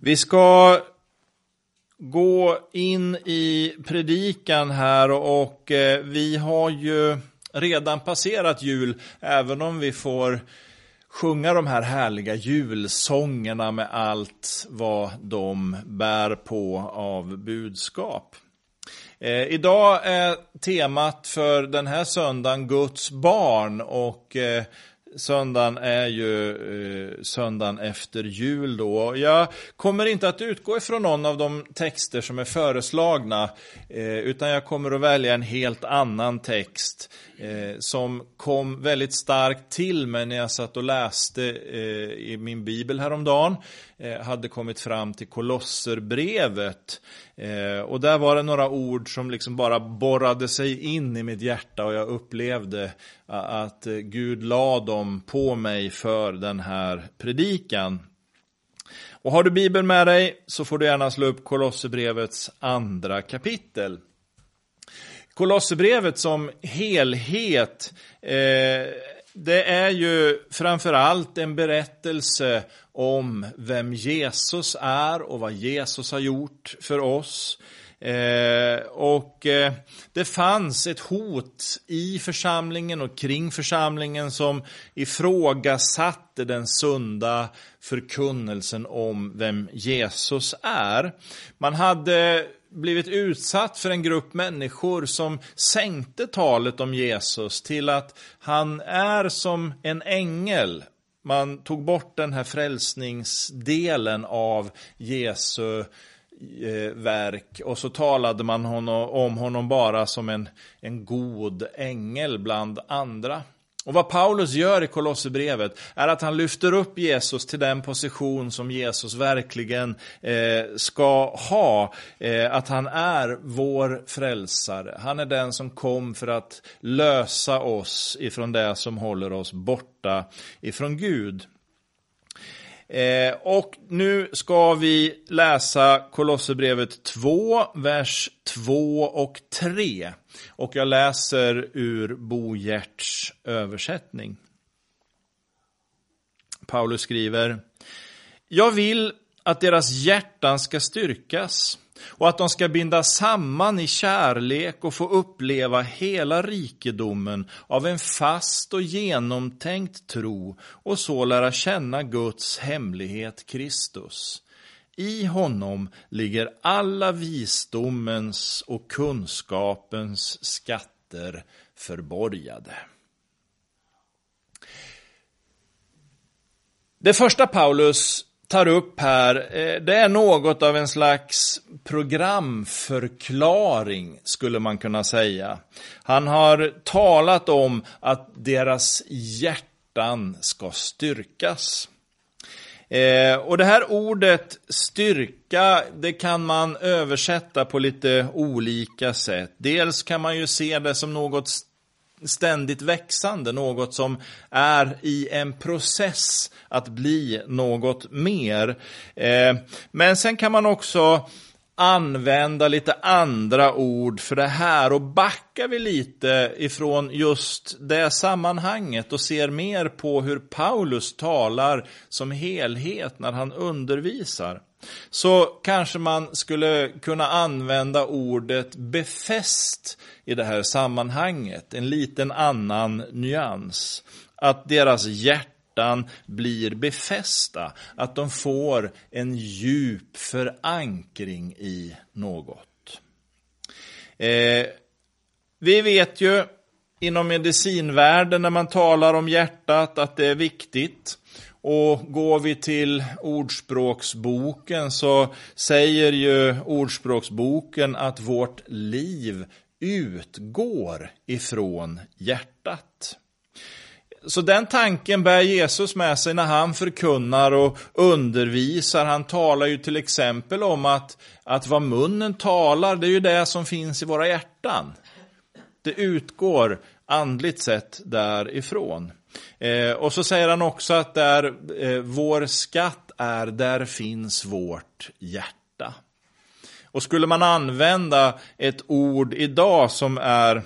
Vi ska gå in i predikan här och eh, vi har ju redan passerat jul, även om vi får sjunga de här härliga julsångerna med allt vad de bär på av budskap. Eh, idag är temat för den här söndagen Guds barn och eh, Söndagen är ju eh, söndagen efter jul då. Jag kommer inte att utgå ifrån någon av de texter som är föreslagna, eh, utan jag kommer att välja en helt annan text eh, som kom väldigt starkt till mig när jag satt och läste eh, i min bibel häromdagen. Eh, hade kommit fram till Kolosserbrevet. Eh, och där var det några ord som liksom bara borrade sig in i mitt hjärta och jag upplevde att eh, Gud la dem på mig för den här predikan. Och har du Bibeln med dig så får du gärna slå upp Kolosserbrevets andra kapitel. Kolosserbrevet som helhet, eh, det är ju framförallt en berättelse om vem Jesus är och vad Jesus har gjort för oss. Eh, och eh, det fanns ett hot i församlingen och kring församlingen som ifrågasatte den sunda förkunnelsen om vem Jesus är. Man hade blivit utsatt för en grupp människor som sänkte talet om Jesus till att han är som en ängel. Man tog bort den här frälsningsdelen av Jesu eh, verk och så talade man om honom bara som en, en god ängel bland andra. Och vad Paulus gör i Kolosserbrevet är att han lyfter upp Jesus till den position som Jesus verkligen eh, ska ha. Eh, att han är vår frälsare. Han är den som kom för att lösa oss ifrån det som håller oss borta ifrån Gud. Eh, och nu ska vi läsa Kolosserbrevet 2, vers 2 och 3. Och jag läser ur Bo Gerts översättning. Paulus skriver Jag vill att deras hjärtan ska styrkas och att de ska bindas samman i kärlek och få uppleva hela rikedomen av en fast och genomtänkt tro och så lära känna Guds hemlighet Kristus. I honom ligger alla visdomens och kunskapens skatter förborgade. Det första Paulus tar upp här, eh, det är något av en slags programförklaring, skulle man kunna säga. Han har talat om att deras hjärtan ska styrkas. Eh, och det här ordet styrka, det kan man översätta på lite olika sätt. Dels kan man ju se det som något ständigt växande, något som är i en process att bli något mer. Eh, men sen kan man också använda lite andra ord för det här och backar vi lite ifrån just det sammanhanget och ser mer på hur Paulus talar som helhet när han undervisar så kanske man skulle kunna använda ordet befäst i det här sammanhanget, en liten annan nyans. Att deras hjärtan blir befästa, att de får en djup förankring i något. Eh, vi vet ju inom medicinvärlden när man talar om hjärtat att det är viktigt. Och går vi till Ordspråksboken så säger ju Ordspråksboken att vårt liv utgår ifrån hjärtat. Så den tanken bär Jesus med sig när han förkunnar och undervisar. Han talar ju till exempel om att, att vad munnen talar, det är ju det som finns i våra hjärtan. Det utgår andligt sett därifrån. Eh, och så säger han också att där eh, vår skatt är, där finns vårt hjärta. Och skulle man använda ett ord idag som är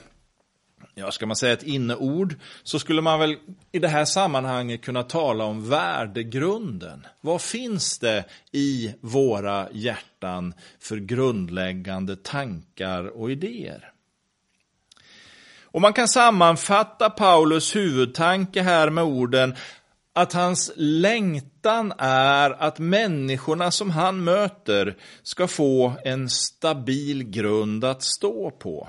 ja, ska man säga ett inneord, så skulle man väl i det här sammanhanget kunna tala om värdegrunden. Vad finns det i våra hjärtan för grundläggande tankar och idéer? Och man kan sammanfatta Paulus huvudtanke här med orden att hans längtan är att människorna som han möter ska få en stabil grund att stå på.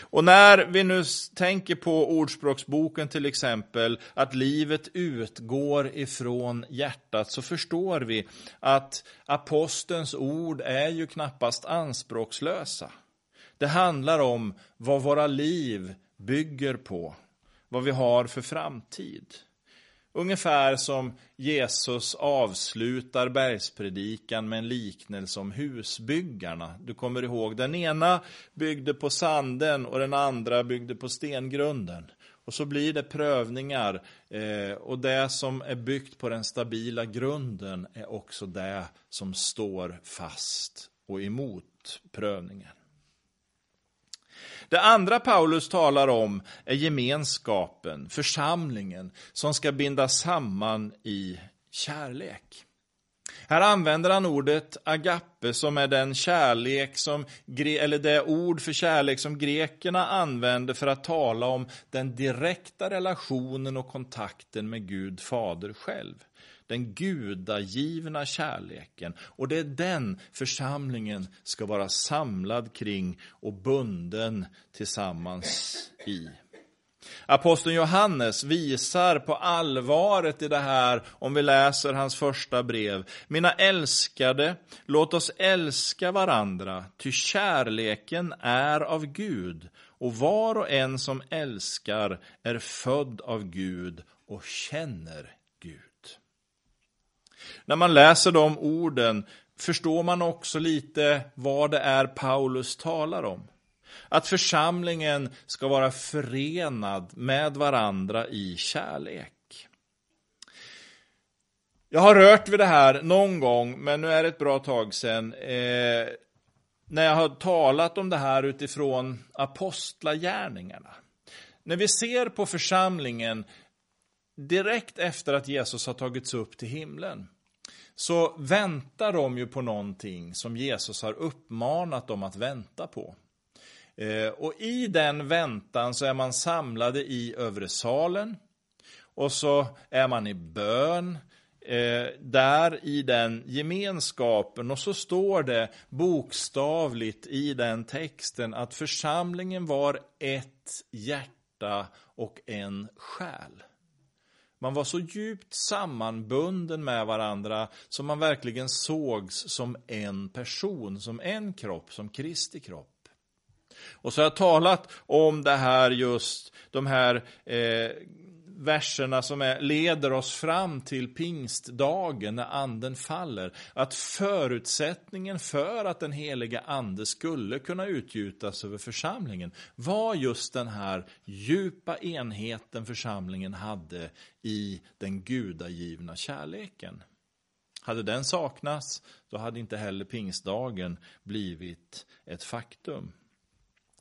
Och när vi nu tänker på Ordspråksboken till exempel, att livet utgår ifrån hjärtat, så förstår vi att apostelns ord är ju knappast anspråkslösa. Det handlar om vad våra liv bygger på, vad vi har för framtid. Ungefär som Jesus avslutar bergspredikan med en liknelse om husbyggarna. Du kommer ihåg, den ena byggde på sanden och den andra byggde på stengrunden. Och så blir det prövningar eh, och det som är byggt på den stabila grunden är också det som står fast och emot prövningen. Det andra Paulus talar om är gemenskapen, församlingen, som ska bindas samman i kärlek. Här använder han ordet agape som är den kärlek som, eller det ord för kärlek som grekerna använde för att tala om den direkta relationen och kontakten med Gud fader själv den gudagivna kärleken. Och det är den församlingen ska vara samlad kring och bunden tillsammans i. Aposteln Johannes visar på allvaret i det här om vi läser hans första brev. Mina älskade, låt oss älska varandra, ty kärleken är av Gud och var och en som älskar är född av Gud och känner Gud när man läser de orden förstår man också lite vad det är Paulus talar om. Att församlingen ska vara förenad med varandra i kärlek. Jag har rört vid det här någon gång, men nu är det ett bra tag sedan. Eh, när jag har talat om det här utifrån apostlagärningarna. När vi ser på församlingen direkt efter att Jesus har tagits upp till himlen så väntar de ju på någonting som Jesus har uppmanat dem att vänta på. Eh, och i den väntan så är man samlade i övre salen och så är man i bön eh, där i den gemenskapen och så står det bokstavligt i den texten att församlingen var ett hjärta och en själ. Man var så djupt sammanbunden med varandra som man verkligen sågs som en person, som en kropp, som Kristi kropp. Och så har jag talat om det här just, de här eh, verserna som är, leder oss fram till pingstdagen när anden faller. Att förutsättningen för att den heliga ande skulle kunna utgjutas över församlingen var just den här djupa enheten församlingen hade i den gudagivna kärleken. Hade den saknats, då hade inte heller pingstdagen blivit ett faktum.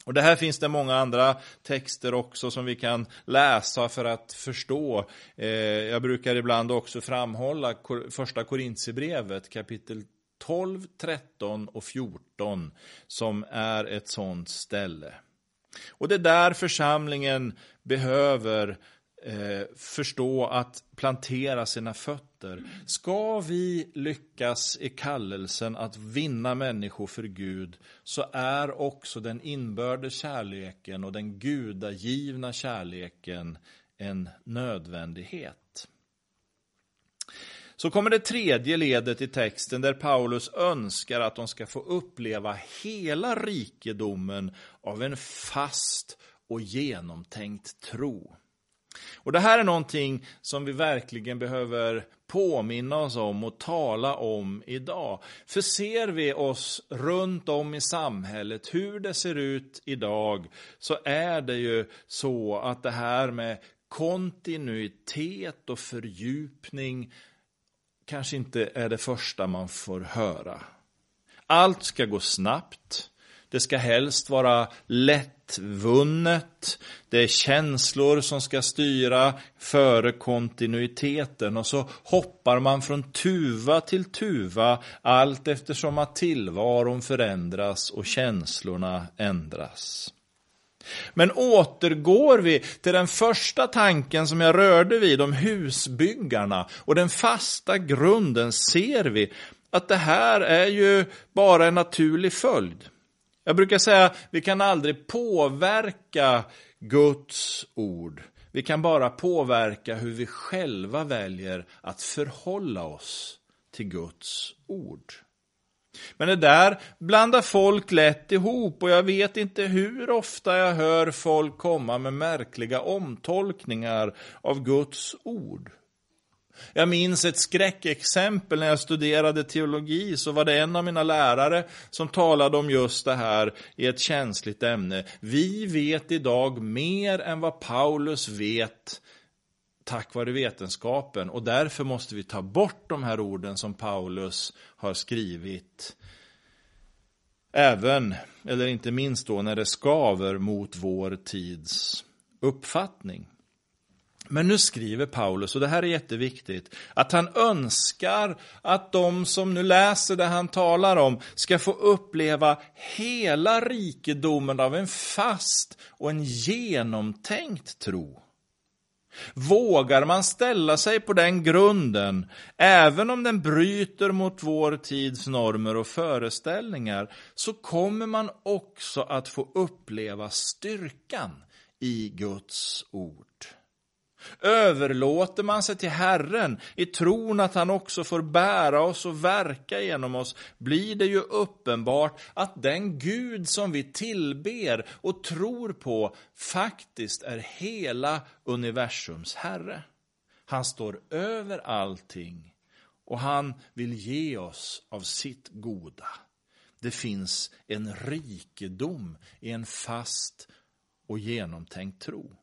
Och det här finns det många andra texter också som vi kan läsa för att förstå. Eh, jag brukar ibland också framhålla första Korintierbrevet kapitel 12, 13 och 14 som är ett sådant ställe. Och det är där församlingen behöver eh, förstå att plantera sina fötter. Ska vi lyckas i kallelsen att vinna människor för Gud så är också den inbördes kärleken och den gudagivna kärleken en nödvändighet. Så kommer det tredje ledet i texten där Paulus önskar att de ska få uppleva hela rikedomen av en fast och genomtänkt tro. Och det här är någonting som vi verkligen behöver påminna oss om och tala om idag. För ser vi oss runt om i samhället, hur det ser ut idag, så är det ju så att det här med kontinuitet och fördjupning kanske inte är det första man får höra. Allt ska gå snabbt. Det ska helst vara lättvunnet. Det är känslor som ska styra före kontinuiteten. Och så hoppar man från tuva till tuva allt eftersom att tillvaron förändras och känslorna ändras. Men återgår vi till den första tanken som jag rörde vid om husbyggarna och den fasta grunden ser vi att det här är ju bara en naturlig följd. Jag brukar säga att vi kan aldrig påverka Guds ord. Vi kan bara påverka hur vi själva väljer att förhålla oss till Guds ord. Men det där blandar folk lätt ihop och jag vet inte hur ofta jag hör folk komma med märkliga omtolkningar av Guds ord. Jag minns ett skräckexempel när jag studerade teologi så var det en av mina lärare som talade om just det här i ett känsligt ämne. Vi vet idag mer än vad Paulus vet tack vare vetenskapen och därför måste vi ta bort de här orden som Paulus har skrivit. Även, eller inte minst då, när det skaver mot vår tids uppfattning. Men nu skriver Paulus, och det här är jätteviktigt, att han önskar att de som nu läser det han talar om ska få uppleva hela rikedomen av en fast och en genomtänkt tro. Vågar man ställa sig på den grunden, även om den bryter mot vår tids normer och föreställningar, så kommer man också att få uppleva styrkan i Guds ord. Överlåter man sig till Herren i tron att han också får bära oss och verka genom oss, blir det ju uppenbart att den Gud som vi tillber och tror på faktiskt är hela universums Herre. Han står över allting och han vill ge oss av sitt goda. Det finns en rikedom i en fast och genomtänkt tro.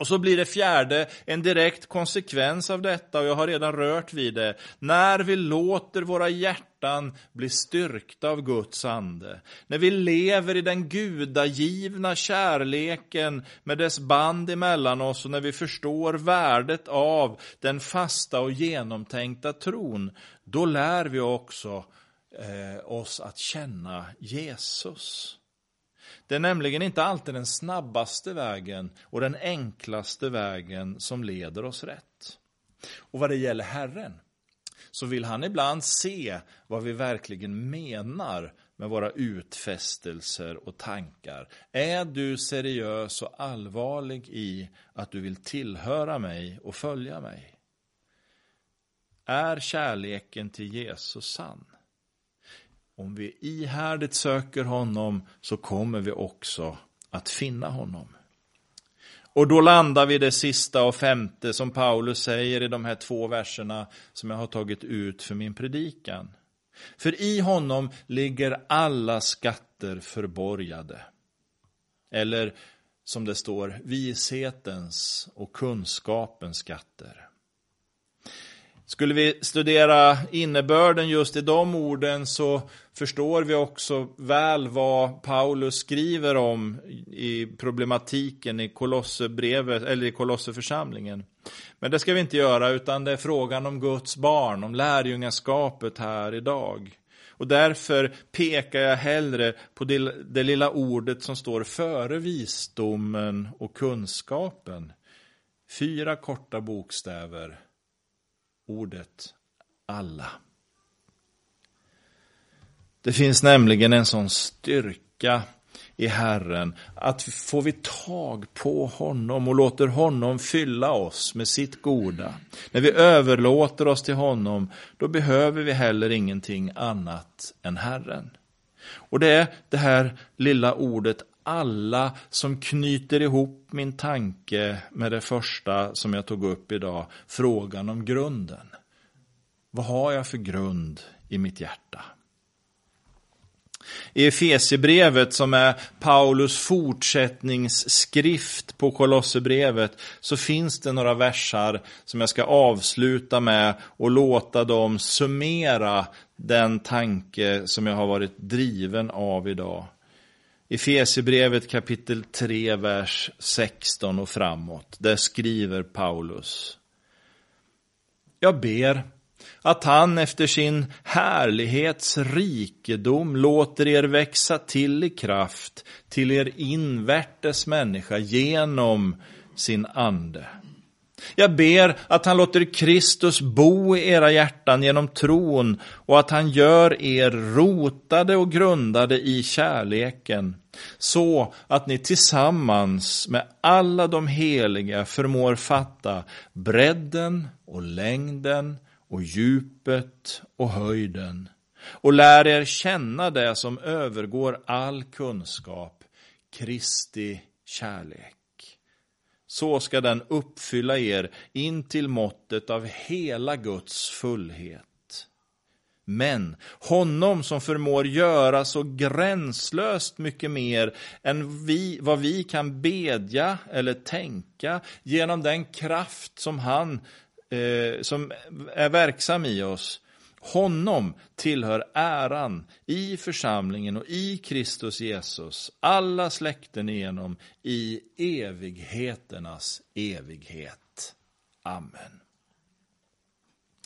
Och så blir det fjärde en direkt konsekvens av detta, och jag har redan rört vid det. När vi låter våra hjärtan bli styrkta av Guds ande, när vi lever i den gudagivna kärleken med dess band emellan oss och när vi förstår värdet av den fasta och genomtänkta tron, då lär vi också eh, oss att känna Jesus. Det är nämligen inte alltid den snabbaste vägen och den enklaste vägen som leder oss rätt. Och vad det gäller Herren så vill han ibland se vad vi verkligen menar med våra utfästelser och tankar. Är du seriös och allvarlig i att du vill tillhöra mig och följa mig? Är kärleken till Jesus sann? Om vi ihärdigt söker honom så kommer vi också att finna honom. Och då landar vi det sista och femte som Paulus säger i de här två verserna som jag har tagit ut för min predikan. För i honom ligger alla skatter förborgade. Eller som det står, vishetens och kunskapens skatter. Skulle vi studera innebörden just i de orden så förstår vi också väl vad Paulus skriver om i problematiken i Kolosserbrevet eller i Kolosseförsamlingen. Men det ska vi inte göra utan det är frågan om Guds barn, om lärjungaskapet här idag. Och därför pekar jag hellre på det, det lilla ordet som står före visdomen och kunskapen. Fyra korta bokstäver ordet alla. Det finns nämligen en sån styrka i Herren att får vi tag på honom och låter honom fylla oss med sitt goda. När vi överlåter oss till honom, då behöver vi heller ingenting annat än Herren. Och det är det här lilla ordet alla som knyter ihop min tanke med det första som jag tog upp idag, frågan om grunden. Vad har jag för grund i mitt hjärta? i Efesierbrevet som är Paulus fortsättningsskrift på Kolosserbrevet så finns det några versar som jag ska avsluta med och låta dem summera den tanke som jag har varit driven av idag. Efesierbrevet kapitel 3, vers 16 och framåt. Där skriver Paulus. Jag ber att han efter sin härlighets rikedom låter er växa till i kraft till er invärtes människa genom sin ande. Jag ber att han låter Kristus bo i era hjärtan genom tron och att han gör er rotade och grundade i kärleken så att ni tillsammans med alla de heliga förmår fatta bredden och längden och djupet och höjden och lär er känna det som övergår all kunskap, Kristi kärlek. Så ska den uppfylla er in till måttet av hela Guds fullhet. Men honom som förmår göra så gränslöst mycket mer än vi, vad vi kan bedja eller tänka genom den kraft som han eh, som är verksam i oss. Honom tillhör äran i församlingen och i Kristus Jesus, alla släkten igenom i evigheternas evighet. Amen.